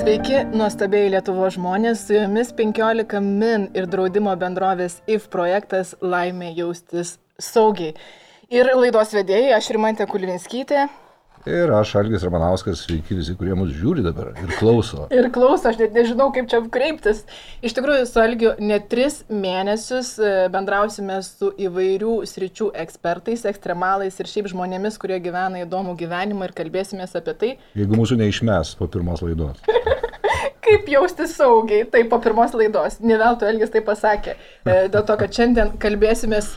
Sveiki, nuostabiai Lietuvo žmonės, su jumis 15 min ir draudimo bendrovės IF projektas Laimė jaustis saugiai. Ir laidos vedėjai, aš Rimantė Kulvinskytė. Ir aš, Algis Ramanauskas, sveiki visi, kurie mus žiūri dabar ir klauso. Ir klauso, aš net nežinau, kaip čia kreiptis. Iš tikrųjų, su Algiu net tris mėnesius e, bendrausime su įvairių sričių ekspertais, ekstremalais ir šiaip žmonėmis, kurie gyvena įdomų gyvenimą ir kalbėsime apie tai. Jeigu mūsų neišmes po pirmos laidos. kaip jaustis saugiai, tai po pirmos laidos. Ne veltui Elgis tai pasakė. E, dėl to, kad šiandien kalbėsimės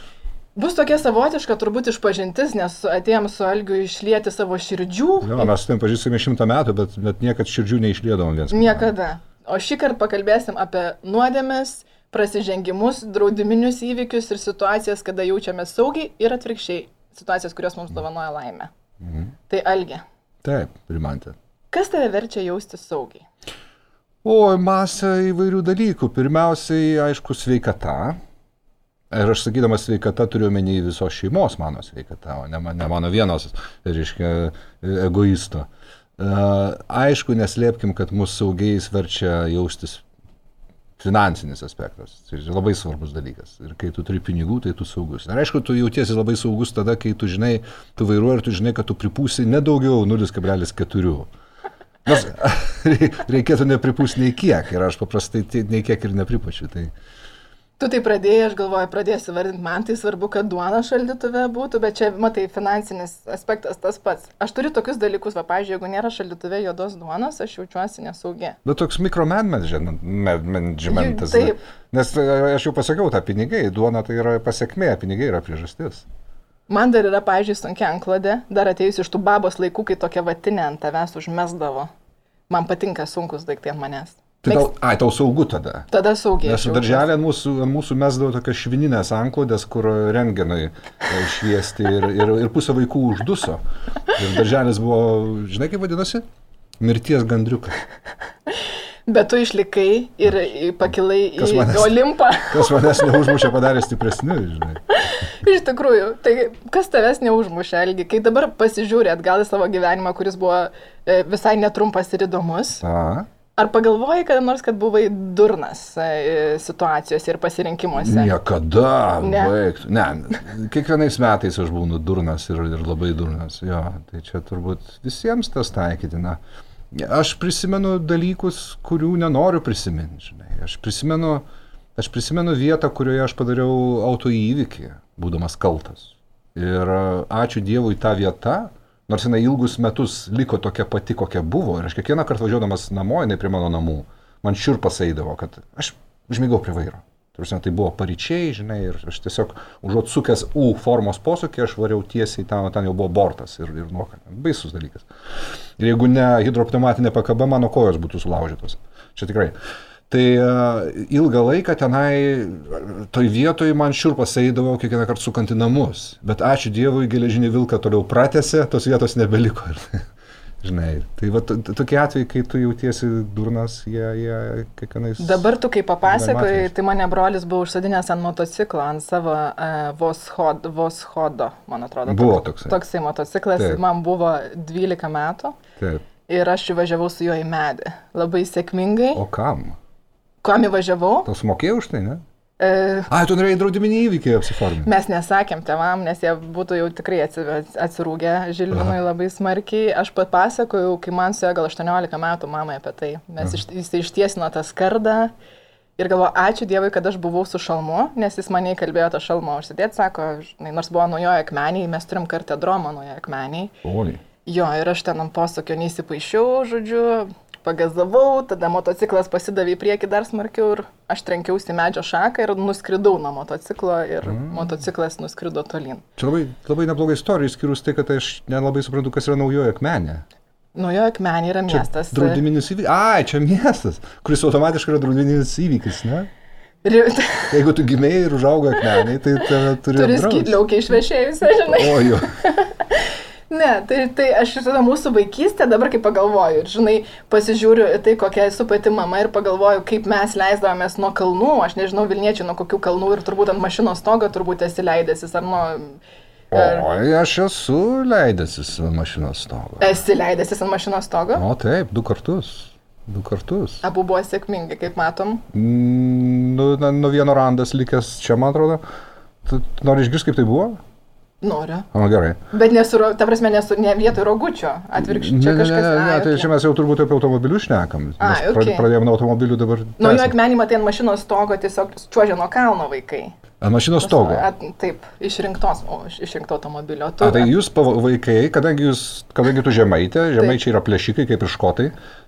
Bus tokia savotiška turbūt išpažintis, nes atėjom su Algiu išlieti savo širdžių. Jo, mes su tavim pažįstame šimtą metų, bet, bet niekada širdžių neišliedavom viens. Niekada. O šį kartą pakalbėsim apie nuodėmės, prasižengimus, draudiminius įvykius ir situacijas, kada jaučiame saugiai ir atvirkščiai situacijas, kurios mums dovanoja laimę. Mhm. Tai Algi. Taip, primantė. Kas tave verčia jausti saugiai? O, masė įvairių dalykų. Pirmiausiai, aišku, sveikata Ir aš sakydamas sveikata turiu omeny visos šeimos mano sveikata, o ne, ne mano vienos, reiškia, egoisto. Uh, aišku, neslėpkim, kad mūsų saugiais verčia jaustis finansinis aspektas. Tai labai svarbus dalykas. Ir kai tu turi pinigų, tai tu saugus. Ir aišku, tu jautiesi labai saugus tada, kai tu žinai, tu vairuoji ir tu žinai, kad tu pripūsi nedaugiau 0,4. Nes reikėtų nepripūsti nei kiek. Ir aš paprastai nei kiek ir nepripačiu. Tai, Tu tai pradėjai, aš galvoju, pradėsiu vardinti, man tai svarbu, kad duona šaldytuve būtų, bet čia, matai, finansinis aspektas tas pats. Aš turiu tokius dalykus, va, pažiūrėjau, jeigu nėra šaldytuve juodos duonos, aš jaučiuosi nesaugi. Bet toks mikromanagementas. Taip. Nes e, aš jau pasakiau, ta pinigai, duona tai yra pasiekmė, pinigai yra priežastis. Man dar yra, pažiūrėjau, sunkia anklodė, dar atėjus iš tų babos laikų, kai tokia vatinė ant tavęs užmesdavo. Man patinka sunkus daiktai ant manęs. Tai tau, ai, tau saugu tada. Tada saugiai. Nes darželė mūsų, mūsų mesdavo tokias švininės anklodės, kur rengenai e, šviesti ir, ir, ir pusė vaikų užduso. Ir darželis buvo, žinai kaip vadinosi? Mirties gandriukas. Bet tu išlikai ir pakilai kas manęs, į Olimpą. Kas manęs neužmušė padarė stipresniu, žinai. Iš tikrųjų, tai kas tavęs neužmušė, Elgi, kai dabar pasižiūrė atgal į savo gyvenimą, kuris buvo e, visai netrumpas ir įdomus. A. Ar pagalvojai kada nors, kad buvai durnas e, situacijose ir pasirinkimuose? Niekada, ne. baigtų. Ne, kiekvienais metais aš būnu durnas ir, ir labai durnas. Jo, tai čia turbūt visiems tas taikytina. Aš prisimenu dalykus, kurių nenoriu prisiminti. Žinai. Aš, prisimenu, aš prisimenu vietą, kurioje aš padariau autoįvykį, būdamas kaltas. Ir ačiū Dievui tą vietą, nors jinai ilgus metus liko tokia pati, kokia buvo. Ir aš kiekvieną kartą važiuodamas namo, jinai prie mano namų, man širpas eidavo, kad aš užmigau prie vairo. Turbūt tai buvo paryčiai, žinai, ir aš tiesiog užuot sukęs U formos posūkį, aš variau tiesiai ten, ten jau buvo bortas ir, ir nuokalė. Baisus dalykas. Ir jeigu ne hidropneumatinė pakaba, mano kojos būtų sulaužytos. Čia tikrai. Uh, Tai uh, ilgą laiką tenai, toj vietoj man šiurpas eidavo kiekvieną kartą sukant į namus. Bet ačiū Dievui, geležinį vilką toliau pratėsi, tos vietos nebeliko. Žinai, tai va tokie atvejai, kai tu jautiesi durnas, jie, jie kiekvienais... Dabar tu kaip papasakojai, tai mane brolis buvo užsadinęs ant motociklo, ant savo uh, Voshodo, Voshodo, man atrodo. Buvo toksai. Toksai motociklas, Taip. man buvo 12 metų. Taip. Ir aš važiavau su juo į medį. Labai sėkmingai. O kam? Kam įvažiavau. Tau sumokėjau už tai, ne? E, Ai, tu norėjai draudiminį įvykį apsiforminti. Mes nesakėm tevam, nes jie būtų jau tikrai atsirūgę Žilvinui Aha. labai smarkiai. Aš pat pasakojau, kai man suėjo gal 18 metų mamai apie tai. Mes iš, jis ištiesino tą skardą. Ir galvoju, ačiū Dievui, kad aš buvau su šalmu, nes jis mane įkalbėjo tą šalmą užsidėti, sako, žinai, nors buvo nuojoje akmeniai, mes turim kartę dromą nuojoje akmeniai. Oi. Jo, ir aš ten ant posūkio neįsipaišiau, žodžiu, pagazavau, tada motociklas pasidavė į priekį dar smarkiau ir aš trenkiausi medžio šaką ir nuskridau nuo motociklo ir mm. motociklas nuskrido tolyn. Čia labai, labai nebloga istorija, išskyrus tai, kad aš nelabai suprantu, kas yra naujoji akmenė. Naujoji akmenė yra miestas. Čia draudiminis įvykis. Ai, čia miestas, kuris automatiškai yra draudiminis įvykis, ne? Jeigu tu gimėjai ir užaugai akmeniai, tai turi... Turi skydliaukiai išvešėjusią, žinai. O jo. Ne, tai, tai aš tada mūsų vaikystė, dabar kaip pagalvoju, ir žinai, pasižiūriu į tai, kokia esu pati mama ir pagalvoju, kaip mes leisdavomės nuo kalnų, aš nežinau, Vilniečiai nuo kokių kalnų ir turbūt ant mašinos stogo turbūt esi leidęsis ar nuo... Ar... O, aš esu leidęsis ant mašinos stogo. Esi leidęsis ant mašinos stogo? O taip, du kartus. Du kartus. Abu buvo sėkmingi, kaip matom. Mm, Nu, nuo vieno randas likęs čia, man atrodo. Tu nori išgirsti, kaip tai buvo? Noriu. O, gerai. Bet nesu, ta prasme, nesu ne vietoj rogučio. Atvirkščiai, čia kažkas. ne, ne, ai, tai čia mes jau turbūt apie automobilius šnekam. Pra- okei. Pradėjome nuo automobilių dabar. Nuo jo akmenį matai ant mašinos stogo tiesiog čiuožė nuo kalno vaikai. Mašinos stogo. At, taip, išrinktos, o, iš- išrinkto automobilio. Tu, A, tai jūs vaikai, kadangi, jūs, kadangi tu žemaitė, žemaičiai yra plėšikai kaip ir škotai,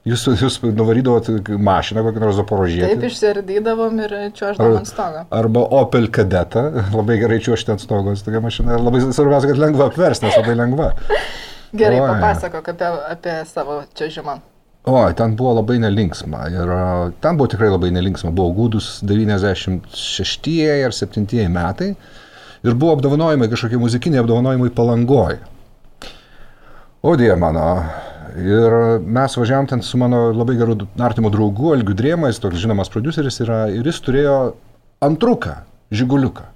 jūs, jūs nuvarydavot mašiną kokią nors Taip, zaporožietį. išsirdydavom ir čiuoždavom ant stogo. Arba Opel kadetą, labai gerai čiuošti ant stogos tokia mašina. Labai svarbiausia, kad lengva apversti, nes labai lengva. Gerai, papasakok apie, apie savo čiuožimą. O, ten buvo labai nelinksma. Ir a, ten buvo tikrai labai nelinksma. Buvo gūdus 96 ar 7 metai. Ir buvo apdovanojimai, kažkokie muzikiniai apdovanojimai palangoj. O die mano. Ir mes važiavom ten su mano labai geru artimu draugu, Algiu Drėmais, toks žinomas produceris yra, ir jis turėjo antruką, žiguliuką.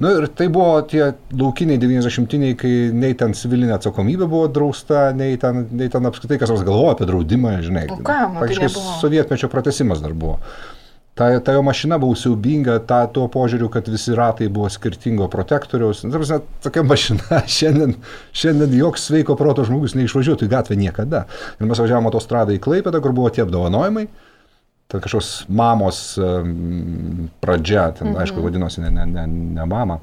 Na ir tai buvo tie laukiniai 90-iniai, kai nei ten civilinė atsakomybė buvo drausta, nei ten, nei ten apskritai kas nors galvojo apie draudimą, žinai. O ką, nu tai Praktiškai nebuvo. sovietmečio pratesimas dar buvo. Ta, ta jo mašina buvo siaubinga, ta, tuo požiūriu, kad visi ratai buvo skirtingo protektoriaus. Nu, ta prasme, tokia mašina šiandien, šiandien joks sveiko proto žmogus neišvažiuotų į gatvę niekada. Ir mes važiavome autostradą į Klaipėdą, kur buvo tie apdovanojimai. Ten kažkoks mamos pradžia, ten, mhm. aišku, vadinosi ne, ne, ne, ne mama.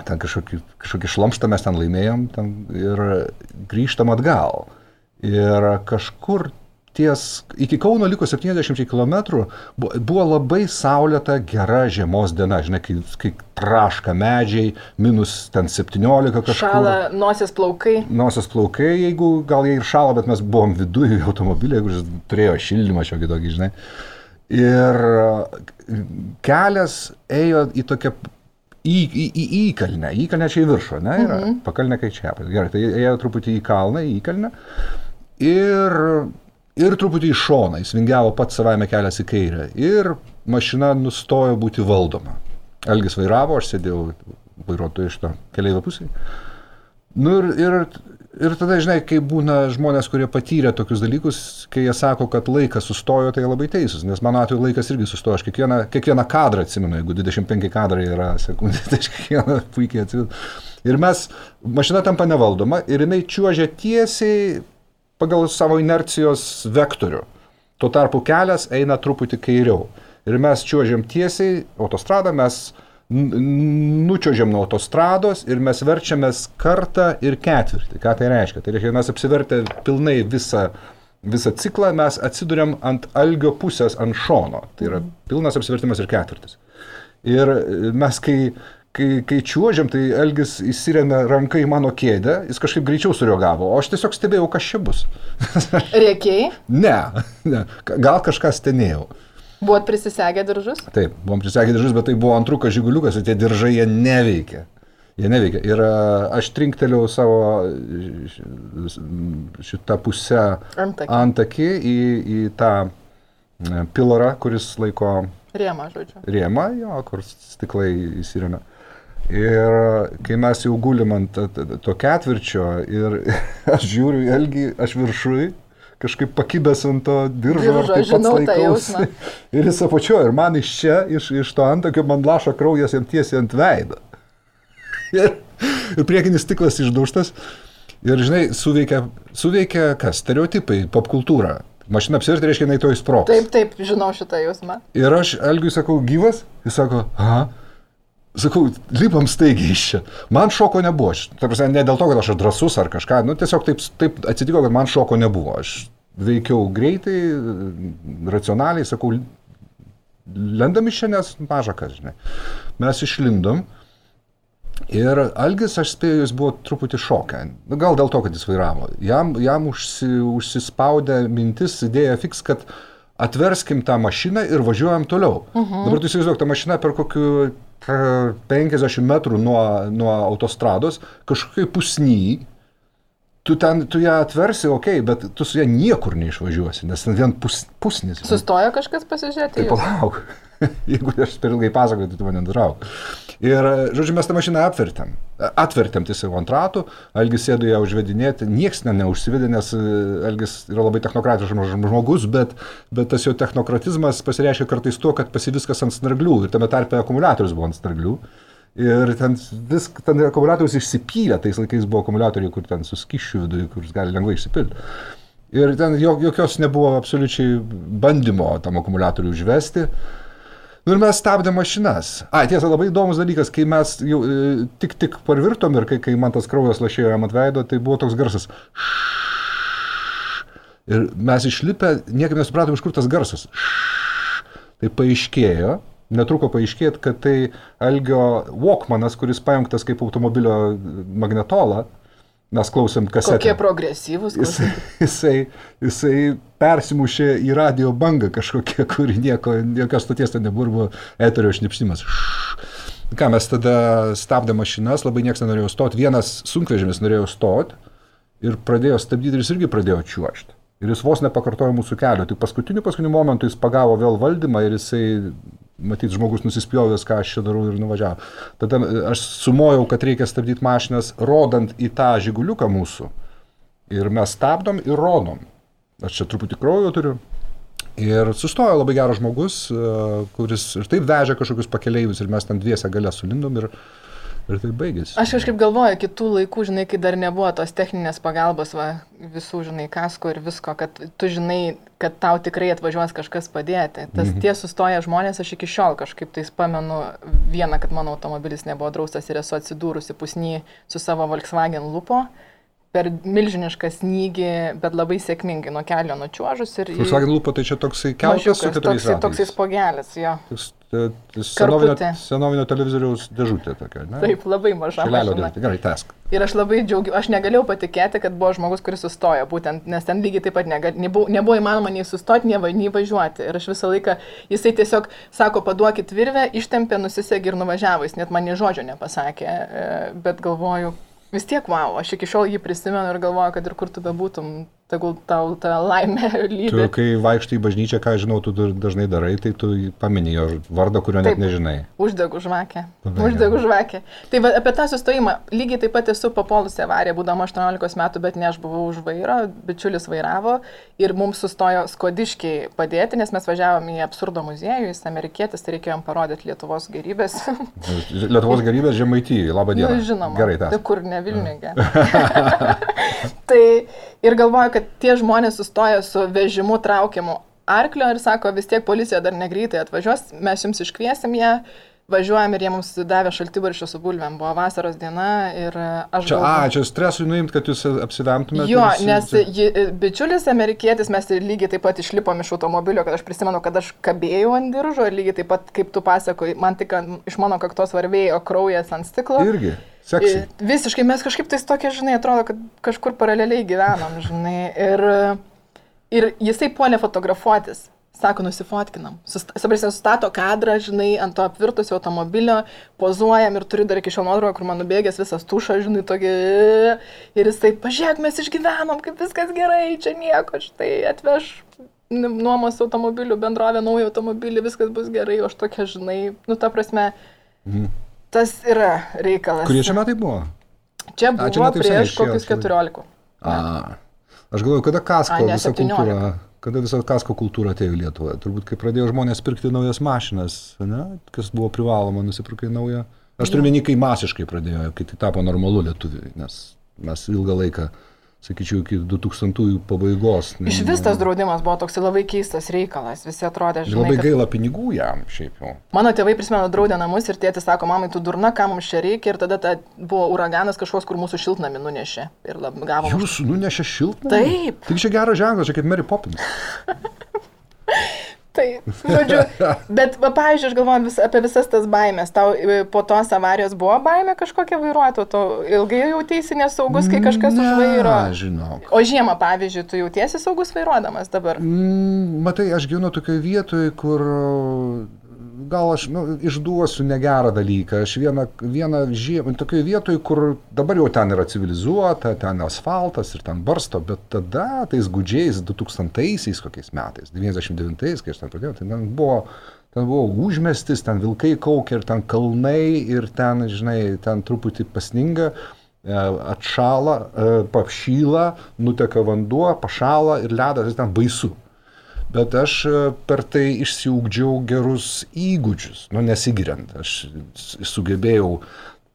Ten kažkokį, kažkokį šlamštą mes ten laimėjom ten, ir grįžtam atgal. Ir kažkur ties, iki Kauno liko 70 km, buvo, labai saulėta, gera žiemos diena, žinai, kai, kai traška medžiai, minus ten 17 kažkur. Šala nosies plaukai. Nosios plaukai, jeigu gal jie ir šalo, bet mes buvom viduje automobilį, jeigu jis turėjo šildymą šiokį tokį, žinai. Ir kelias ėjo į tokią į, į, į įkalnę, įkalnę čia į viršų, ne, yra, mhm. pakalnė kai čia. Gerai, tai ėjo truputį į kalną, į įkalnę. Ir, ir truputį į šoną, jis vingiavo pats savame kelias į kairę. Ir mašina nustojo būti valdoma. Elgis vairavo, aš sėdėjau vairuotojo iš to keliaivio pusėje. Nu ir, ir, ir tada, žinai, kai būna žmonės, kurie patyrė tokius dalykus, kai jie sako, kad laikas sustojo, tai labai teisūs, nes mano atveju laikas irgi sustojo. Aš kiekvieną, kiekvieną kadrą atsimenu, jeigu 25 kadrai yra sekundė, tai aš kiekvieną puikiai atsimenu. Ir mes, mašina tampa nevaldoma ir jinai čiuožia tiesiai pagal savo inercijos vektorių. Tuo tarpu kelias eina truputį kairiau. Ir mes čiuožiam tiesiai autostradą, mes n- nučiuožiam nuo autostrados ir mes verčiamės kartą ir ketvirtį. Ką tai reiškia? Tai reiškia, mes apsivertę pilnai visą, visą ciklą, mes atsiduriam ant algio pusės, ant šono. Tai yra pilnas apsivertimas ir ketvirtis. Ir e, mes kai, kai, kai čiuožiam, tai Elgis įsirėmė ranką į mano kėdę, jis kažkaip greičiau sureagavo, o aš tiesiog stebėjau, kas čia bus. Rėkiai. ne, ne, gal kažką stenėjau. Buvot prisisegę diržus? Taip, buvom prisegę diržus, bet tai buvo antrukas žiguliukas ir tie diržai jie neveikia. Jie neveikia. Ir aš trinktelėjau savo šitą pusę Antakį. antakį į, į tą e, pilarą, kuris laiko Rėma, žodžiu. rėmą, jo, kur stiklai įsirėmė. Ir kai mes jau gulim ant to- ketvirčio ir aš žiūriu, Elgi, aš viršui, kažkaip pakibęs ant to diržo, Diržo, pats žinau tą jausmą. Ir jis apačioja, ir man iš čia, iš, iš to antakio, man laša kraujas jam tiesiai ant veido. Ir, ir priekinis stiklas išduštas. Ir žinai, suveikia, suveikia kas? Stereotipai, popkultūra. Mašina apsivertė, reiškia, jinai to įsproks. Taip, taip, žinau šitą jausmą. Ir aš Elgiui sakau, gyvas, jis sako, aha. Sakau, lipam staigiai iš čia. Man šoko nebuvo. Aš, prasme, ne dėl to, kad aš drasus ar kažką, nu tiesiog taip, taip atsitiko, kad man šoko nebuvo. Aš veikiau greitai, racionaliai, sakau, lendam iš čia, nes maža kas, žinai. Mes išlindom. Ir Algis, aš spėju, jis buvo truputį šokę. Nu, Gal dėl to, kad jis vairavo. Jam, jam užsi, užsispaudė mintis, idėja fiks, kad atverskim tą mašiną ir važiuojam toliau. Uh -huh. Dabar tu įsivaizduok, ta mašina per kokiu 50 metrų nuo, nuo autostrados, kažkokiai pusny, tu ten, tu ją atversi, okei, okay, bet tu su ją niekur neišvažiuosi, nes ten vien pus, pusnis. Sustojo kažkas pasižiūrėti? Tai į jus? Jeigu aš per ilgai pasakoju, tai tu mane nutrauk. Ir, žodžiu, mes tą mašiną apvertėm. Atvertėm tiesiog ant ratų, Algis sėdo ją užvedinėti, nieks ne neužsivedė, nes e, Algis yra labai technokratiškas žmogus, bet, bet tas jo technokratizmas pasireiškia kartais tuo, kad pasi viskas ant snarglių ir tame tarpe akumuliatorius buvo ant snarglių. Ir ten vis, ten akumuliatorius išsipylė, tais laikais buvo akumuliatoriai, kur ten suskišiu viduje, kur gali lengvai išsipilti. Ir ten jokios nebuvo absoliučiai bandymo tam akumuliatoriui užvesti. Nu ir mes stabdėm mašinas. A, tiesa, labai įdomus dalykas, kai mes jau e, tik tik parvirtom ir kai, kai man tas kraujas lašėjo jam ant veido, tai buvo toks garsas. Ir mes išlipę, niekaip nesupratom, iš kur tas garsas. Tai paaiškėjo, netruko paaiškėti, kad tai Algio Walkmanas, kuris pajungtas kaip automobilio magnetola, mes klausėm kasetę. Kokie progresyvūs. Jisai, jisai, jisai persimušė į radio bangą kažkokią, kuri nieko, jokios stoties ten nebuvo, buvo eterio šnipštimas. Ką mes tada stabdė mašinas, labai niekas nenorėjo stoti, vienas sunkvežimis norėjo stoti ir pradėjo stabdyti ir jis irgi pradėjo čiuošti. Ir jis vos nepakartojo mūsų kelio. Tik paskutiniu, paskutiniu momentu jis pagavo vėl valdymą ir jisai matyt, žmogus nusispjovęs, ką aš čia darau ir nuvažiavo. Tada e, aš sumojau, kad reikia stabdyti mašinas, rodant į tą žiguliuką mūsų. Ir mes stabdom ir rodom. Aš čia truputį kraujo turiu. Ir sustojo labai geras žmogus, e, kuris ir taip vežė kažkokius pakeleivius ir mes ten dviese galę sulindom ir, ir tai baigėsi. Aš kažkaip galvoju, kitų laikų, žinai, kai dar nebuvo tos techninės pagalbos, va, visų, žinai, kasko ir visko, kad tu žinai, kad tau tikrai atvažiuos kažkas padėti. Tas mhm. tie sustoję žmonės, aš iki šiol kažkaip tais pamenu vieną, kad mano automobilis nebuvo draustas ir esu atsidūrusi pusny su savo Volkswagen lupo per milžinišką snygį, bet labai sėkmingai nuo kelio nučiuožus. Volkswagen lupo tai čia toksai keltas su keturiais toksai, toksai spogelis, jo. Toks, Senovinio, senovinio televizoriaus dėžutė tokia, ne? Taip, labai maža. Šelelio dėžutė, gerai, tesk. Ir aš labai džiaugiuosi, aš negalėjau patikėti, kad buvo žmogus, kuris sustojo, būtent, nes ten lygiai taip pat negal, nebuvo, nebuvo įmanoma nei sustoti, nei, nei važiuoti. Ir aš visą laiką, jisai tiesiog sako, paduokit virvę, ištempė, nusisegė ir nuvažiavo, jis net man nei žodžio nepasakė, e, bet galvoju, vis tiek, wow, aš iki šiol jį prisimenu ir galvoju, kad ir kur tu bebūtum, tegul tau tą laimę lydi. Tu, kai vaikštai į bažnyčią, ką žinau, tu dažnai darai, tai tu paminė jo vardą, kurio Taip, net nežinai. Uždegu žvakę. Uždegu žvakę. Tai va, apie tą sustojimą, lygiai taip pat esu papolusi avariją, būdama 18 metų, bet ne aš buvau už vairo, bičiulis vairavo ir mums sustojo skodiškiai padėti, nes mes važiavom į absurdo muziejų, jis amerikietis, tai reikėjo jam parodyti Lietuvos gerybės. Lietuvos gerybės žemaityje, labą dieną. Nu, žinoma. Gerai, tas. Tai kur ne Vilniuje. tai ir galvoju, kad tie žmonės sustoja su vežimu traukiamu arklio ir sako, vis tiek policija dar negreitai atvažiuos, mes jums iškviesim ją. Važiuojam ir jie mums davė šaltibarščio su bulvėm. Buvo vasaros diena ir aš... Čia, galvo... a, čia stresui nuimt, kad jūs apsivemtumėte. Jo, visi, nes ji, bičiulis amerikietis, mes lygiai taip pat išlipom iš automobilio, kad aš prisimenu, kad aš kabėjau ant diržo ir lygiai taip pat, kaip tu pasakoji, man tik iš mano kaktos varvėjo kraujas ant stiklo. Irgi. Seksy. Visiškai mes kažkaip tais tokie, žinai, atrodo, kad kažkur paraleliai gyvenam, žinai. Ir, ir jisai puolė fotografuotis. Sako, nusifotkinam. Sabrysė sustato kadrą, žinai, ant to apvirtusio automobilio, pozuojam ir turiu dar iki šio nuotrauką, kur man nubėgęs visas tušas, žinai, tokia. Ir jisai, pažiūrėk, mes išgyvenom, kaip viskas gerai, čia nieko, štai atveš nuomos automobilių bendrovė, naują automobilį, viskas bus gerai, o aš tokia, žinai, nu, ta prasme, mhm. Tas yra reikalas. Kurie čia metai buvo? Čia buvo A, čia prieš kokius 14. A, aš galvoju, kada kasko A, ne, visa 17. kultūra, kada visa kasko kultūra atėjo į Lietuvą. Turbūt, kai pradėjo žmonės pirkti naujas mašinas, ne, kas buvo privaloma, nusipirkai naują. Aš turiu menį, kai masiškai pradėjo, kai tai tapo normalu lietuviui, nes mes ilgą laiką sakyčiau, iki 2000-ųjų pabaigos. Iš vis tas draudimas buvo toks labai keistas reikalas, visi atrodė, žinai. Labai kad... gaila pinigų jam šiaip jau. Mano tėvai prisimena draudė namus ir tėtis sako, mamai, tu durna, ką mums čia reikia ir tada ta buvo uraganas kažkoks, kur mūsų šiltnami nunešė. Ir lab, gavom. Jūs nunešė šiltnamį? Taip. Tik čia geras ženklas, čia kaip Mary Poppins. Tai, žodžiu, bet, va, pavyzdžiui, aš galvoju vis, apie visas tas baimės. Tau e, po tos avarijos buvo baimė kažkokia vairuotojo, tu ilgai jautiesi nesaugus, kai kažkas ne, už vairo. Žinau. O žiemą, pavyzdžiui, tu jautiesi saugus vairuodamas dabar? Mm, matai, aš gyvenu tokioje vietoje, kur gal aš nu, išduosiu negerą dalyką. Aš vieną, vieną žiemą, tokioje vietoje, kur dabar jau ten yra civilizuota, ten asfaltas ir ten barsto, bet tada tais gudžiais 2000-aisiais kokiais metais, 99-ais, kai aš ten pradėjau, tai ten buvo ten buvo užmestis, ten vilkai kaukia ir ten kalnai ir ten, žinai, ten truputį pasninga, e, atšala, e, papšyla, nuteka vanduo, pašala ir ledas, ten baisu. Bet aš e, per tai išsiugdžiau gerus įgūdžius, nu nesigiriant. Aš sugebėjau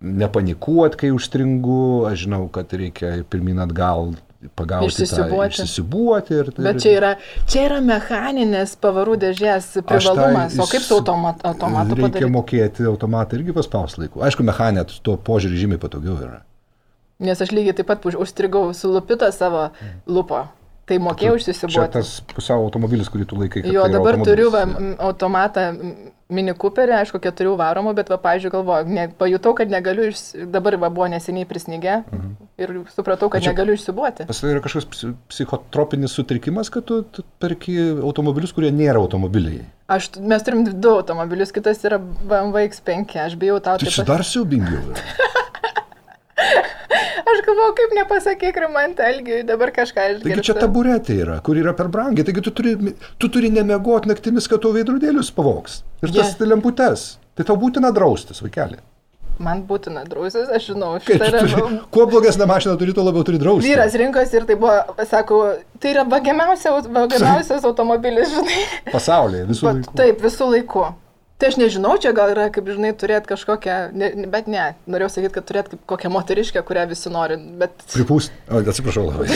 nepanikuoti, kai užstringu, aš žinau, kad reikia pirmin atgal pagauti išsisibuoti. Tą, išsisibuoti ir, Bet čia yra, čia yra mechaninės pavarų dėžės privalumas, o kaip su automat, automatu reikia padaryti? mokėti automatą irgi paspaus laiku. Aišku, mechaninė tuo požiūrį žymiai patogiau yra. Nes aš lygiai taip pat už- užstrigau su lupita savo lupo. Tai mokėjau Čia išsisibuoti. tas pusiau automobilis, kurį tu laikai. Jo, tai dabar turiu va, automatą mini Cooperį, aišku, keturių varomų, bet, va, pažiūrėjau, galvoju, ne, pajutau, kad negaliu, iš, dabar va, buvo neseniai prisnigę Mhm. ir supratau, kad čia- negaliu išsibuoti. Pas tai yra kažkoks psi- psichotropinis sutrikimas, kad tu, tu perki automobilius, kurie nėra automobiliai. Aš, mes turim du automobilius, kitas yra BMW X5, aš bijau tau Tai čia dar siaubingiau. Aš galvoju, kaip nepasakyk rimantą Elgiui, dabar kažką Taigi išgirstu. čia taburetė yra, kur yra per brangiai. Taigi tu turi, tu turi nemegoti naktimis, kad tu veidrodėlius pavoks. Ir tas Je. lemputes. Tai tau būtina draustis, vaikeli. Man būtina drausis, aš žinau, šitą turi, kuo blogesnė mašina turi, tuo labiau turi draustis. Vyras rinkosi ir tai buvo, sako, tai yra vagiamiausia, vagiamiausias automobilis, žinai. Pasaulyje visų laikų. taip, visų laikų. Tai aš nežinau, čia gal yra, kaip žinai, turėti kažkokią, ne, bet ne, norėjau sakyti, kad turėti kaip kokią moteriškę, kurią visi nori, bet Pripūst. O, atsiprašau labai.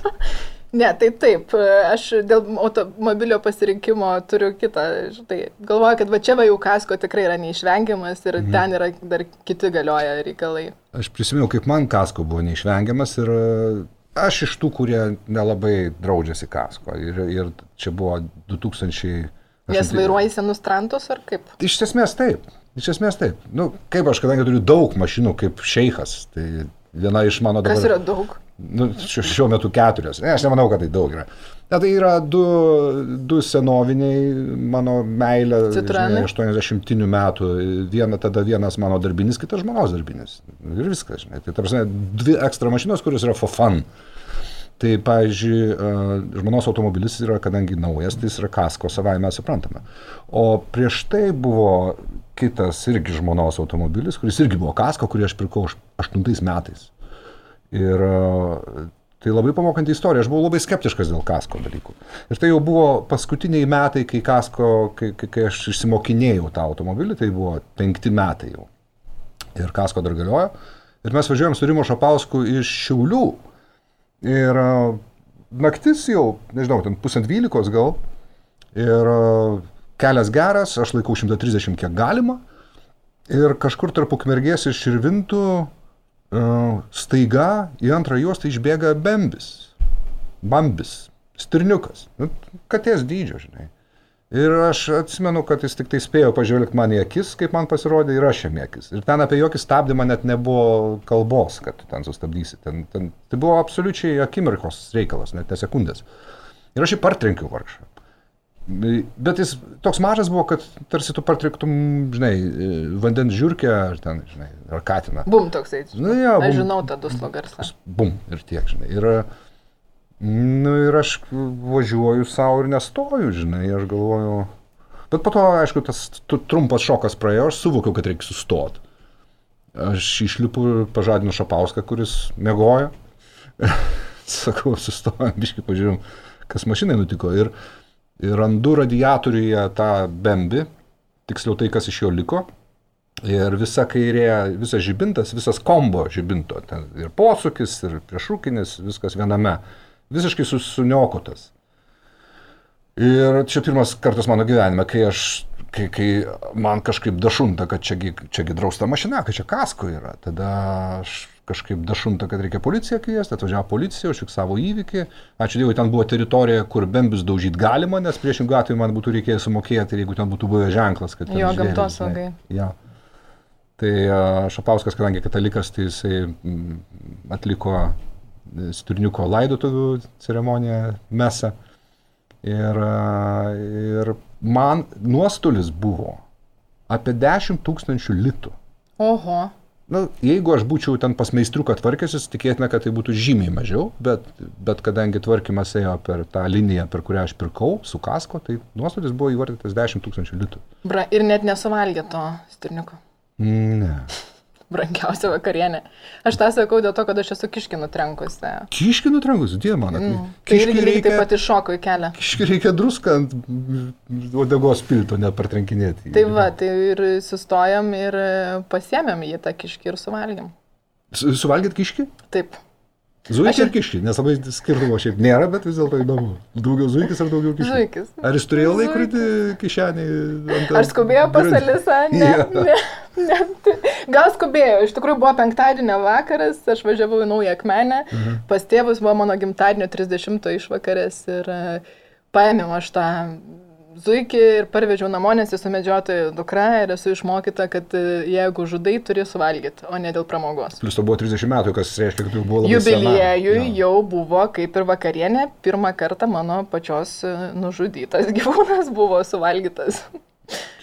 ne, tai taip, aš dėl automobilio pasirinkimo turiu kitą, žinai, galvoju, kad va čia va jau kasko tikrai yra neišvengiamas ir mhm. ten yra dar kiti galioja reikalai. Aš prisimenu, kaip man kasko buvo neišvengiamas ir e, aš iš tų, kurie nelabai draudžiasi kasko. Ir, ir čia buvo 2000. Nes vairuoji senus trantus ar kaip? Iš esmės taip. Iš esmės taip. Nu, kaip aš, kadangi turiu daug mašinų kaip šeikas, tai viena iš mano dabar... Kas yra daug? Nu, šiuo, šiuo metu keturios. Ne, aš nemanau, kad tai daug yra. Ne, tai yra du, du senoviniai mano meilė. Žinai, 80 metų. Viena, tada vienas mano darbinis, kitas žmonos darbinis. Ir viskas. Žinai. Tai tarsi dvi ekstra mašinos, kurios yra for fun. Tai, pavyzdžiui, žmonos automobilis yra, kadangi naujas, tai jis yra kasko savai mes suprantame. O prieš tai buvo kitas irgi žmonos automobilis, kuris irgi buvo kasko, kurį aš pirkau aš- aštuntais metais. Ir tai labai pamokanti istorija. Aš buvau labai skeptiškas dėl kasko dalykų. Ir tai jau buvo paskutiniai metai, kai kasko, kai, kai aš išsimokinėjau tą automobilį, tai buvo penkti metai jau. Ir kasko dar galiojo. Ir mes važiuojam su Rimo Šapausku iš Šiaulių. Ir e, naktis jau, nežinau, ten pusant dvylikos gal. Ir e, kelias geras, aš laikau 130 kiek galima. Ir kažkur tarp ukmergės ir širvintų uh, staiga į antrą juostą išbėga bembis. Bambis. Stirniukas. Nu, katės dydžio, žinai. Ir aš atsimenu, kad jis tik tai spėjo pažvelgti man į akis, kaip man pasirodė, ir aš jam į akis. Ir ten apie jokį stabdymą net nebuvo kalbos, kad tu ten sustabdysi. Ten, ten, tai buvo absoliučiai akimirkos reikalas, net ne sekundės. Ir aš jį partrenkiau vargšą. Bet jis toks mažas buvo, kad tarsi tu partrektum, žinai, vandens žiūrkę ar ten, žinai, ar katiną. Bum toksai. Nu, jo, Aš bum. žinau tą duslo garsą. Bum ir tiek, žinai. Ir, nu, ir aš važiuoju savo ir nestoju, žinai, aš galvoju. Bet po to, aišku, tas trumpas šokas praėjo, aš suvokiau, kad reikia sustoti. Aš išlipu ir pažadinu Šapauską, kuris mėgojo. Sakau, sustojom, biškai pažiūrėjom, kas mašinai nutiko. Ir, ir randu radiatoriuje tą bembi, tiksliau tai, kas iš jo liko. Ir visa kairė, visas žibintas, visas kombo žibinto, ten ir posūkis, ir priešrūkinis, viskas viename, visiškai suniokotas. Ir čia pirmas kartas mano gyvenime, kai aš, kai, kai man kažkaip dašunta, kad čiagi, čiagi drausta mašina, kad čia kasko yra. Tada aš kažkaip dašunta, kad reikia policiją kviesti, atvažiavo policija, užfiksavo įvykį. Ačiū Dievui, ten buvo teritorija, kur bembis daužyti galima, nes priešingų atveju man būtų reikėję sumokėti, jeigu ten būtų buvę ženklas, kad... Jo, gamtosaugai. Jo. Tai Šapauskas, kadangi katalikas, tai jisai mm, atliko Sturniuko laidotuvių ceremoniją mesą. Ir, ir man nuostolis buvo apie 10 tūkstančių litų. Oho. Na, jeigu aš būčiau ten pas meistriuką tvarkęsis, tikėtina, kad tai būtų žymiai mažiau, bet, bet kadangi tvarkymas ėjo per tą liniją, per kurią aš pirkau, su kasko, tai nuostolis buvo įvardytas 10 tūkstančių litų. Bra, ir net nesuvalgė to stirniuko. Ne. Brangiausia vakarienė. Aš tą sakau dėl to, kad aš esu kiškinų trenkusi. Kiškinų trenkusi, dieve man. Mm. Tai irgi reikia... taip pat iššoko į kelią. Kiški reikia druską ant odegos pilto, nepartrenkinėti. Tai va, tai ir sustojom ir pasiemėm jį tą kiškį ir suvalgėm. Suvalgėt kiškį? Taip. Zuikis ir kiški, nes labai skirtumo šiaip nėra, bet vis dėlto įdomu. Daugiau zuikis ar daugiau kiški? Zuikis. Ar jis turėjo laikrodį kišenį? Ar skubėjo pas Alisą? Ne, ja. ne, ne. Gal skubėjo. Iš tikrųjų buvo penktadienio vakaras, aš važiavau į Naują Akmenę, mhm. pas tėvus buvo mano gimtadienio 30 išvakarės ir uh, paėmiau aš tą zuikį ir parvežiau namo, nes esu medžiotojų dukra ir esu išmokyta, kad e, jeigu žudai, turi suvalgyti, o ne dėl pramogos. Plus to buvo 30 metų, kas reiškia, kad jau buvo labai Jubiliejui no. jau buvo kaip ir vakarienė, pirmą kartą mano pačios e, nužudytas gyvūnas buvo suvalgytas.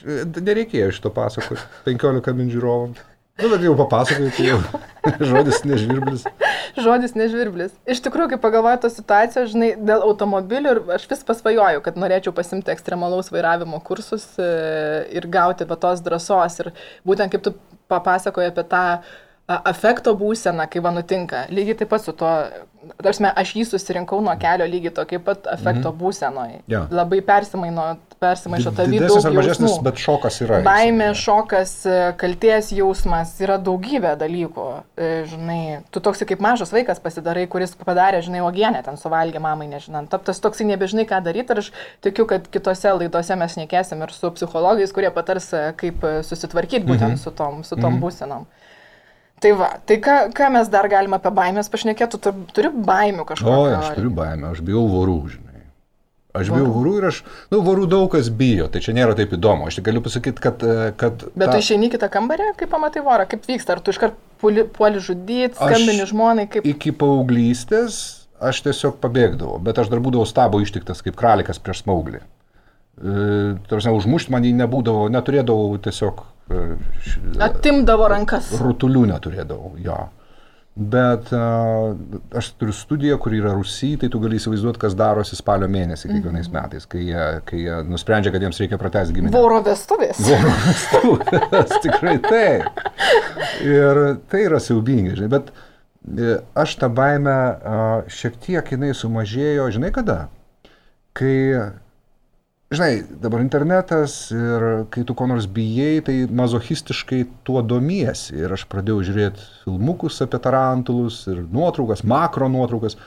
Nereikėjo šito pasakoti, 15 min žiūrovams. Nu, bet jau papasakojai, tai jau žodis nežvirblis. žodis nežvirblis. Iš tikrųjų, kai pagalvoju tos situacijos, žinai, dėl automobilių ir aš vis pasvajoju, kad norėčiau pasimti ekstremalaus vairavimo kursus e, ir gauti va tos drąsos. Ir būtent kaip tu papasakoji apie tą afekto būseną, kai va nutinka. Lygiai taip pat su to, tarsi aš jį susirinkau nuo kelio lygiai tokia pat afekto mhm. būsenoje. Ja. Labai persimaino, persimaišo tavyje. Didesnis ar mažesnis, jausmų. bet šokas yra. Baimė, šokas, kalties jausmas, yra daugybė dalykų. E, žinai, tu toks kaip mažas vaikas pasidarai, kuris padarė, žinai, ogienę ten suvalgė mamai, nežinant. Tas toksai nebežinai, ką daryti. Ir aš tikiu, kad kitose laidose mes nekėsim ir su psichologais, kurie patars, kaip susitvarkyti būtent mhm. su tom, su tom mhm. būsenom. Tai va, tai ką, ką mes dar galime apie baimės pašnekėti, tu turi baimių kažko? O, aš turiu baimę, aš bijau vorų, žinai. Aš bijau vorų ir aš, nu, vorų daug kas bijo, tai čia nėra taip įdomu. Aš tik galiu pasakyti, kad... E, kad Bet ta... tu išeini kitą kambarį, kaip pamatai vorą, kaip vyksta, ar tu iškart puoli, puoli žudyti, skambini žmonai, kaip... Iki paauglystės aš tiesiog pabėgdavau, bet aš dar būdavau stabo ištiktas kaip kralikas prieš smauglį. E, Tarsi, užmušti man jį nebūdavo, neturėdavau tiesiog Atimdavo rankas. Rutulių neturėdavau, jo. Bet aš turiu studiją, kur yra Rusija, tai tu gali įsivaizduoti, kas darosi spalio mėnesį kiekvienais -hmm. metais, kai jie, kai jie nusprendžia, kad jiems reikia pratęsti giminę. Voro vestuvės. Voro vestuvės, tikrai taip. Ir tai yra siaubingai, žinai, bet e, aš tą baimę šiek tiek jinai sumažėjo, žinai kada? Kai žinai, dabar internetas ir kai tu ko nors bijai, tai mazochistiškai tuo domiesi. Ir aš pradėjau žiūrėti filmukus apie tarantulus ir nuotraukas, makro nuotraukas.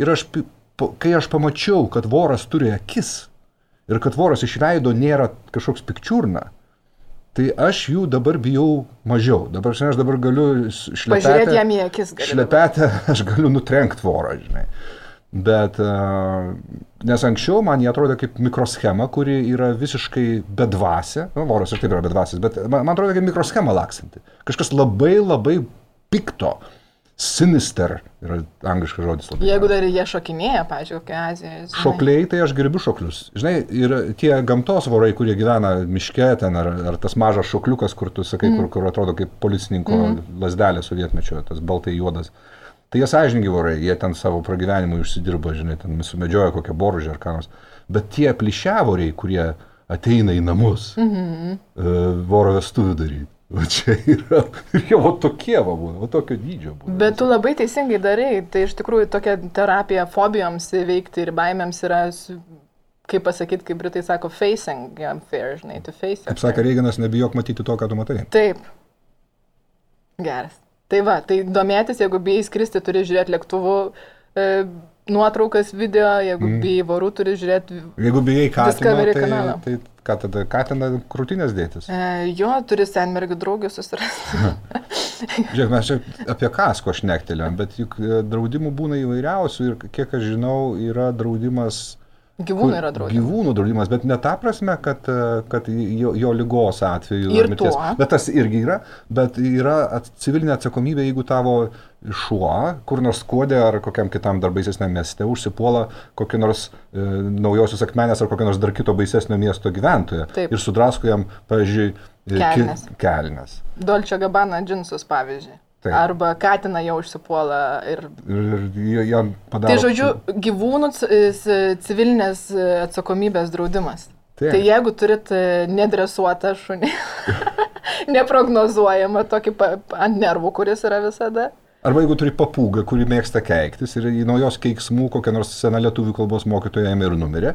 Ir aš, kai aš pamačiau, kad voras turi akis ir kad voras iš veido nėra kažkoks pikčiurna, tai aš jų dabar bijau mažiau. Dabar, žinai, aš dabar galiu šlepetę. Pažiūrėti jam į akis. Šlepetę aš galiu nutrenkti vorą, žinai. Bet, nes anksčiau man jie atrodė kaip mikroschema, kuri yra visiškai bedvasė, nu, voras ir taip yra bedvasis, bet man, man atrodo kaip mikroschema laksanti. Kažkas labai labai pikto. Sinister yra angliškas žodis labai. Jeigu dar jie šokinėja, pažiūrėjau, kokia Azija. Žinai. Šokliai, tai aš gerbiu šoklius. Žinai, ir tie gamtos vorai, kurie gyvena miške ten, ar, ar tas mažas šokliukas, kur tu sakai, mm. kur, kur atrodo kaip policininko mm. lasdelė sovietmečio, tas baltai juodas. Uh, Tai jie sąžininkai vorai, jie ten savo pragyvenimui užsidirba, žinai, ten sumedžioja kokią boružę ar ką nors. Bet tie plišiavoriai, kurie ateina į namus, mhm. Mm voro vestuvių daryti. O čia yra, ir jie va tokie va būna, va tokio dydžio būna. Bet tu labai teisingai darai, tai iš tikrųjų tokia terapija fobijoms veikti ir baimėms yra, kaip pasakyti, kaip britai sako, facing fear, žinai, to face. Kaip sakė Reiganas, nebijok matyti to, ką tu matai. Taip. Geras. Tai va, tai domėtis, jeigu bijai skristi, turi žiūrėti lėktuvų e, nuotraukas, video, jeigu mm. bijai vorų, turi žiūrėti. Jeigu bijai katiną, tai, kanalą. tai ką tada, katiną krūtinės dėtis? E, jo, turi senmergių draugių susirasti. Žiūrėk, mes čia apie kasko aš nektelėm, bet juk e, draudimų būna įvairiausių ir kiek aš žinau, yra draudimas Gyvūnų yra draudimas. Gyvūnų draudimas, bet ne ta prasme, kad, kad jo, jo lygos atveju. Ir mirties, bet tas irgi yra, bet yra civilinė atsakomybė, jeigu tavo šuo, kur nors kodė ar kokiam kitam dar baisesniam mieste užsipuola kokį nors e, naujosios akmenės ar kokio nors dar kito baisesnio miesto gyventoją. Taip. Ir sudrasko jam, pavyzdžiui, Kelnes. Kelnes. Dolčio Gabana džinsus, pavyzdžiui. Taip. Arba katiną jau užsipuola ir... Ir, ir jam padaro. Tai žodžiu, gyvūnų civilinės atsakomybės draudimas. Taip. Tai jeigu turit e, nedresuotą šunį, neprognozuojamą tokį ant nervų, kuris yra visada. Arba jeigu turi papūgą, kuri mėgsta keiktis ir į naujos keiksmų kokią nors seną lietuvių kalbos mokytoją ėmė ir numirė,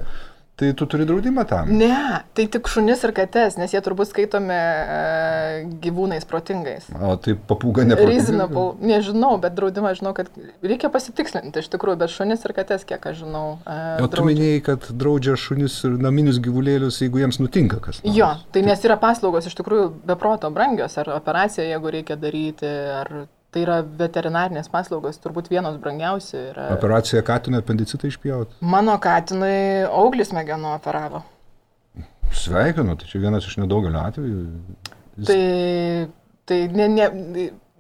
Tai tu turi draudimą tam? Ne, tai tik šunis ir kates, nes jie turbūt skaitomi e, gyvūnais protingais. O tai papūga neprotinga? Reasonable, nežinau, bet draudimą žinau, kad reikia pasitikslinti iš tikrųjų, bet šunis ir kates, kiek aš žinau. E, o tu minėjai, kad draudžia šunis ir naminius gyvulėlius, jeigu jiems nutinka kas nors. Jo, tai nes yra paslaugos iš tikrųjų beproto brangios, ar operaciją, jeigu reikia daryti, ar Tai yra veterinarinės paslaugos, turbūt vienos brangiausių. Yra... Operacija katinui apendicitą išpjauti? Mano katinui auglis smegenų operavo. Sveikinu, tai čia vienas iš nedaugelio atvejų. Jis... Tai, tai ne, ne,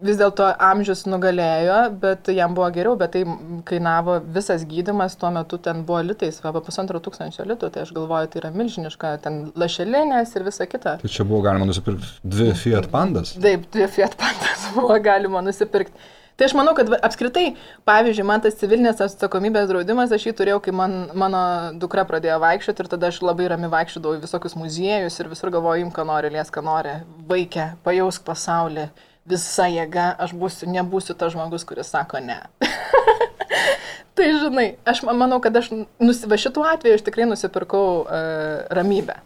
vis dėlto amžius nugalėjo, bet jam buvo geriau, bet tai kainavo visas gydimas, tuo metu ten buvo litais, apie pusantro tūkstančio litų, tai aš galvoju, tai yra milžiniška, ten lašelinės ir visa kita. Tai čia buvo galima nusipirkti dvi Fiat pandas? Taip, dvi Fiat pandas buvo galima nusipirkti. Tai aš manau, kad apskritai, pavyzdžiui, man tas civilinės atsakomybės draudimas, aš jį turėjau, kai man, mano dukra pradėjo vaikščioti ir tada aš labai rami vaikščiodavau į visokius muziejus ir visur galvoju, im, ką nori, lies, ką nori, vaikė, pajausk pasaulį visa jėga, aš būsiu, nebūsiu tas žmogus, kuris sako ne. tai žinai, aš manau, kad aš, va šituo atveju aš tikrai nusipirkau uh, ramybę.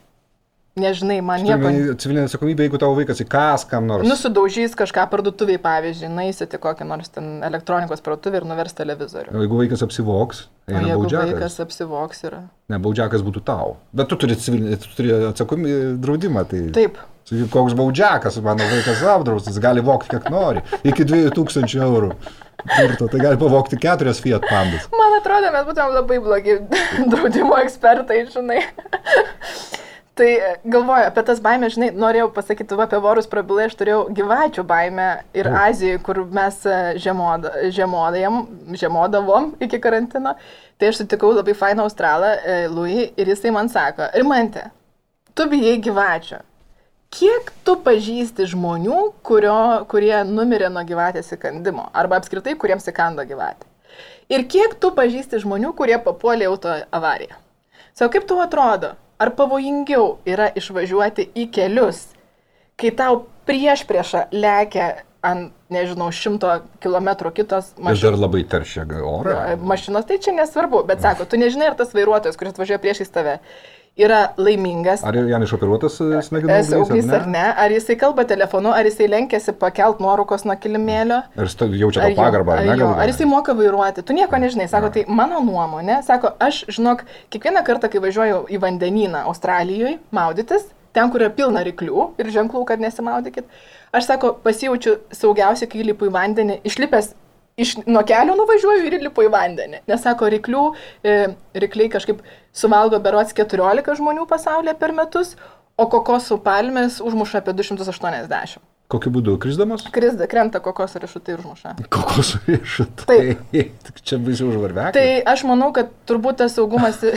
Nežinai, man nieko. Civilinė atsakomybė, jeigu tavo vaikas įkas kam nors. Nusidaužys kažką parduotuviai, pavyzdžiui, naisite kokią nors ten elektronikos parduotuvę ir nuvers televizorių. O jeigu vaikas apsivoks, o jeigu baudžiakas. vaikas apsivoks yra. Ne, baudžiakas būtų tau. Bet tu turi, civilinį, tu turi atsakomybę draudimą. Tai... Taip. Koks baudžiakas, mano vaikas apdraustas, gali vokti kiek nori. Iki 2000 eurų. Turto, tai gali pavokti keturias Fiat pandas. Man atrodo, mes būtumėm labai blogi draudimo ekspertai, žinai. Tai e, galvoju apie tas baimės, žinai, norėjau pasakyti, va, apie vorus prabilai, aš turėjau gyvačių baimę ir o. Azijoje, kur mes e, žiemoda, žiemodavom, žiemodavom iki karantino. Tai aš sutikau labai fainą australą, e, Louis, ir jisai man sako, Rimante, tu bijai gyvačių. Kiek tu pažįsti žmonių, kurio, kurie numirė nuo gyvatės įkandimo, arba apskritai, kuriems įkando gyvatė? Ir kiek tu pažįsti žmonių, kurie papuolė auto avariją? Sako, kaip tu atrodo? Ar pavojingiau yra išvažiuoti į kelius, kai tau prieš priešą lekia ant, nežinau, šimto kilometrų kitos mašinos. Ir dar labai teršia orą. Mašinos, tai čia nesvarbu, bet sako, tu nežinai, ar tas vairuotojas, kuris važiuoja priešais tave, yra laimingas. Ar jam išoperuotas e, smegenų auglys ar, ar ne? Ar jisai kalba telefonu, ar jisai lenkėsi pakelt nuorukos nuo kilimėlio. Ar jis jaučia tą pagarbą, ar, ne? Ar jisai moka vairuoti, tu nieko nežinai. Sako, ja. tai mano nuomonė, sako, aš žinok, kiekvieną kartą, kai važiuoju į vandenyną Australijoje maudytis, ten, kur yra pilna ryklių ir ženklų, kad nesimaudykit, aš sako, pasijaučiu saugiausiai, kai lipu į vandenį, išlipęs iš nuo kelio nuvažiuoju ir lipu į vandenį. Nes sako, ryklių, e, rykliai kažkaip suvalgo berots 14 žmonių pasaulyje per metus, o kokosų palmės užmuša apie 280. Kokiu būdu? Krizdamos? Krizda, krenta kokosų riešutai ir užmuša. Kokosų riešutai. Taip. Čia baisiau užvarvekai. Tai aš manau, kad turbūt tas saugumas...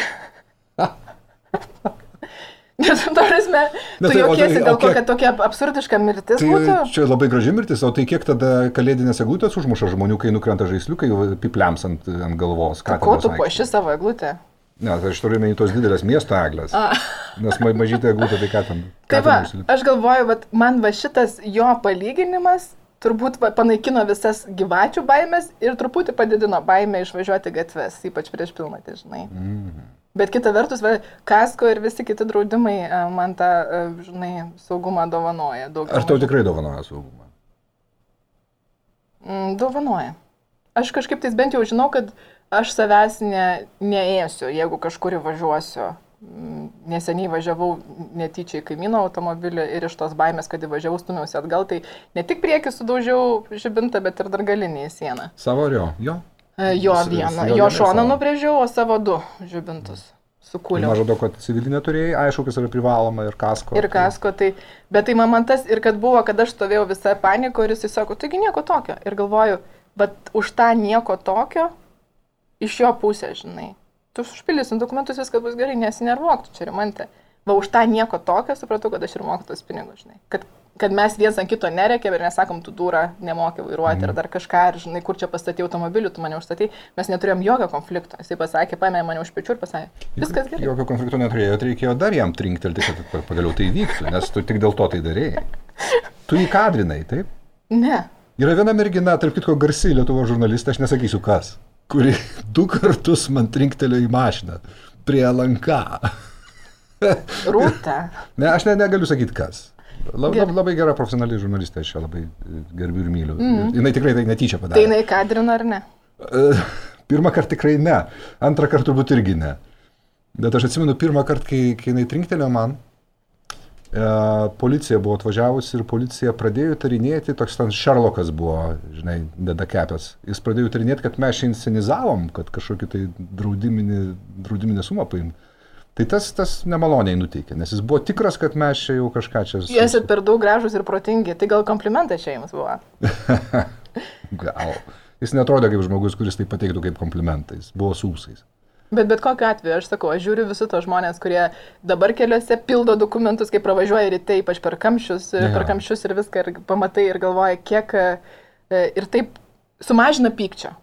Nes, tu prasme, tu tai, jokiesi tai, dėl to, kad tokia absurdiška mirtis tai, būtų? Čia labai graži mirtis, o tai kiek tada kalėdinės eglutės užmuša žmonių, kai nukrenta žaisliukai pipliams ant, ant galvos? Ką tu puoši savo eglutę? Ne, aš turiu menį tos didelės miesto eglės. A. Nes ma mažytė eglutė, tai ką ten? Ką tai va, aš galvoju, vat, man va šitas jo palyginimas turbūt va, panaikino visas gyvačių baimės ir truputį padidino baimę išvažiuoti gatves, ypač prieš pilnatį, žinai. Mm. Bet kita vertus, va, kasko ir visi kiti draudimai e, man tą, e, žinai, saugumą dovanoja. Ar tau tikrai dovanoja saugumą? Mm, dovanoja. Aš kažkaip tais bent jau žinau, kad aš savęs ne, neėsiu, jeigu kažkur įvažiuosiu. Mm, neseniai važiavau netyčiai kaimyno automobilį ir iš tos baimės, kad įvažiavau, stumiausi atgal, tai ne tik priekį sudaužiau žibintą, bet ir dar galinį į sieną. Savo jo? Jo. E, jo vieną, jo, šoną nubrėžiau, o savo du žibintus sukūriau. Aš žinau, kad civilinė turėjai, aišku, kas yra privaloma ir kasko. Ir kasko, tai, bet tai man tas ir kad buvo, kad aš stovėjau visą paniką ir jis sako, taigi nieko tokio. Ir galvoju, bet už tą nieko tokio iš jo pusės, žinai. Tu užpildysim dokumentus, viskas bus gerai, nesinervuok, tu čia rimantė. va už tą nieko tokio supratau, kad aš ir moku tos pinigus, žinai. Kad, kad mes viens ant kito nereikia ir nesakom, tu dūra, nemoki vairuoti mm. ir dar kažką, ir žinai, kur čia pastatė automobilių, tu mane užstatai, mes neturėjom jokio konflikto. Jisai pasakė, paėmė mane už pečių ir pasakė, viskas gerai. Jokio konflikto neturėjo, reikėjo dar jam trinktelti, kad pagaliau tai vyktų, nes tu tik dėl to tai darėjai. Tu įkadrinai, taip? Ne. Yra viena mergina, tarp kitko garsi Lietuvo žurnalistė, aš nesakysiu kas, kuri du kartus man trinktelėjo į mašiną prie lanka. Rūta. ne, aš ne, negaliu sakyti kas. Lab, Ger. labai gera profesionali žurnalistė, aš ją labai gerbiu ir myliu. Mm. Jis tikrai tai netyčia padarė. Tai jinai kadrina ar ne? Pirmą kartą tikrai ne, antrą kartą turbūt irgi ne. Bet aš atsimenu pirmą kartą, kai, kai jinai trinktelėjo man, e, policija buvo atvažiavusi ir policija pradėjo tarinėti, toks ten Šerlokas buvo, žinai, nedakepęs. Jis pradėjo tarinėti, kad mes čia inscenizavom, kad kažkokį tai draudiminį, draudiminę sumą paim. Tai tas, tas nemaloniai nuteikė, nes jis buvo tikras, kad mes čia jau kažką čia... Jūs esate per daug gražus ir protingi, tai gal komplimentai čia jums buvo? gal. Jis netrodė kaip žmogus, kuris tai pateiktų kaip komplimentais, buvo sūsais. Bet bet kokiu atveju, aš sakau, aš žiūriu visus tos žmonės, kurie dabar keliuose pildo dokumentus, kai pravažiuoja ryte, ypač per kamščius, ja. per kamščius ir viską, ir pamatai ir galvoja, kiek e, ir taip sumažina pykčio.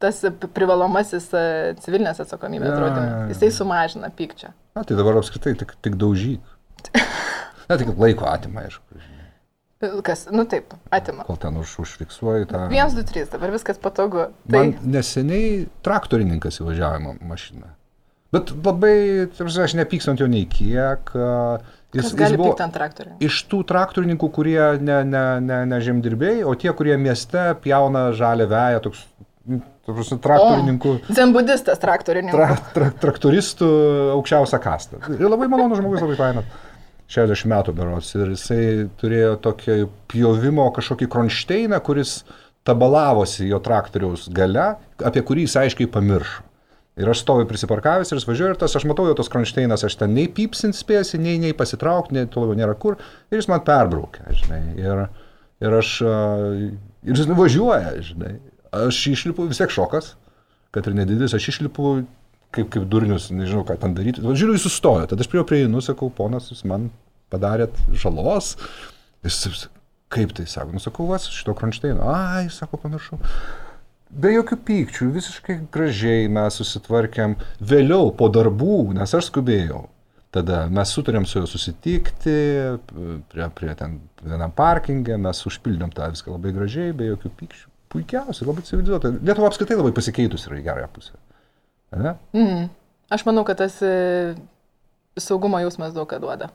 Tas privalomasis e, civilinės atsakomybės ja, draudimas. Ja, ja. Jisai sumažina pykčio. Na, tai dabar apskritai tik, tik daužyk. Na, tik laiko atima, aišku. Kas, nu taip, atima. Kol ten už, užfiksuoji tą. 1, 2, 3, dabar viskas patogu. Tai... Man neseniai traktorininkas įvažiavo mašiną. Bet labai, tarsi, aš nepykstu ant jo nei kiek. Jis, jis buvo ant traktorių. Iš tų traktorininkų, kurie ne, ne, ne, ne žemdirbėjai, o tie, kurie mieste pjauna žalę veją, toks Prasme, traktorininkų. Zembudistas traktorininkų. Tra, tra, traktoristų aukščiausią kastą. Ir labai malonus žmogus, labai fainat. 60 metų beros ir jisai turėjo tokį pjovimo kažkokį kronšteiną, kuris tabalavosi jo traktoriaus gale, apie kurį jis aiškiai pamiršo. Ir aš stoviu prisiparkavęs ir jis važiuoja ir tas, aš matau jo tos kronšteinas, aš ten nei pypsint spėsi, nei, nei pasitraukti, nei toliau nėra kur. Ir jis man perbraukia, žinai. Ir, ir aš, ir jis nuvažiuoja, žinai. Aš išlipu, vis tiek šokas, kad ir nedidelis, aš išlipu kaip, kaip durnius, nežinau, ką ten daryti. Žiūriu, jis sustojo, tada aš prie jo prieinu, sakau, ponas, jūs man padarėt žalos. Jis, kaip tai sako, nusakau, vas, šito kronšteino. Ai, sako, pamiršau. Be jokių pykčių, visiškai gražiai mes susitvarkėm. Vėliau, po darbų, nes aš skubėjau, tada mes sutarėm su juo susitikti, prie, prie ten vienam parkingė, mes užpildėm tą viską labai gražiai, be jokių pykčių. Puikiausiai, labai civilizuota. Lietuva apskritai labai pasikeitus yra į gerąją pusę. Ne? Mm. Aš manau, kad tas e, saugumo jausmas daug ką duoda.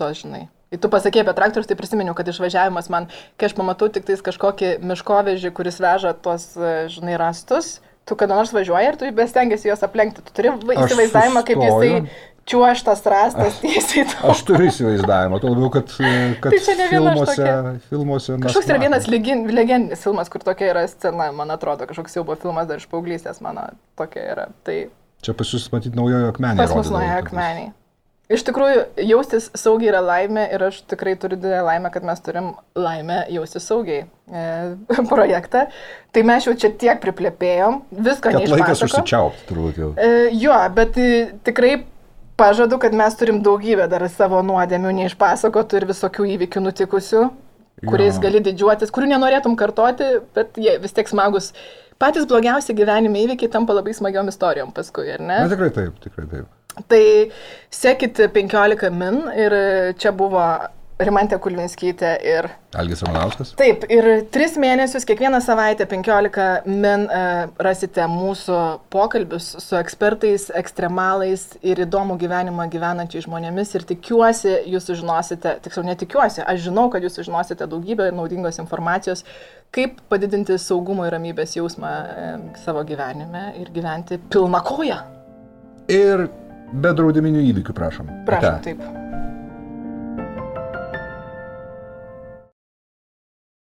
To žinai. Ir tu pasakė apie traktorius, tai prisiminiau, kad išvažiavimas man, kai aš pamatau tik tais kažkokį miškovežį, kuris veža tuos, e, žinai, rastus, tu kada nors važiuoji ir tu bestengiasi juos aplenkti. Tu turi įsivaizdavimą, kaip jisai čiuoštas rastas tiesiai. Aš turiu įsivaizdavimą, tuo labiau, kad, kad tai čia ne filmuose, filmuose. Kažkoks yra vienas legendinis filmas, kur tokia yra scena, man atrodo, kažkoks jau buvo filmas dar iš paauglystės, mano tokia yra. Tai... Čia pas jūs matyti naujojo akmenį. Pas mus naujojo akmenį. Iš tikrųjų, jaustis saugiai yra laimė ir aš tikrai turiu didelę laimę, kad mes turim laimę jaustis saugiai e, projektą. Tai mes jau čia tiek priplėpėjom, viską neišpasakojom. Laikas užsičiaupti, turbūt jau. E, jo, bet e, tikrai pažadu, kad mes turim daugybę dar savo nuodėmių neišpasakotų ir visokių įvykių nutikusių, kuriais jo. gali didžiuotis, kurių nenorėtum kartoti, bet jie vis tiek smagus. Patys blogiausi gyvenime įvykiai tampa labai smagiom istorijom paskui, ar ne? Na tikrai taip, tikrai taip. Tai sekit 15 min ir čia buvo Rimantė Kulvinskytė ir... Algis Ramanauskas. Taip, ir tris mėnesius, kiekvieną savaitę 15 min uh, rasite mūsų pokalbius su ekspertais, ekstremalais ir įdomų gyvenimą gyvenančiais žmonėmis ir tikiuosi, jūs sužinosite, tiksliau netikiuosi, aš žinau, kad jūs sužinosite daugybę naudingos informacijos, kaip padidinti saugumo ir ramybės jausmą uh, savo gyvenime ir gyventi pilna koja. Ir be draudiminių įvykių, prašom. Prašom, Ate. taip.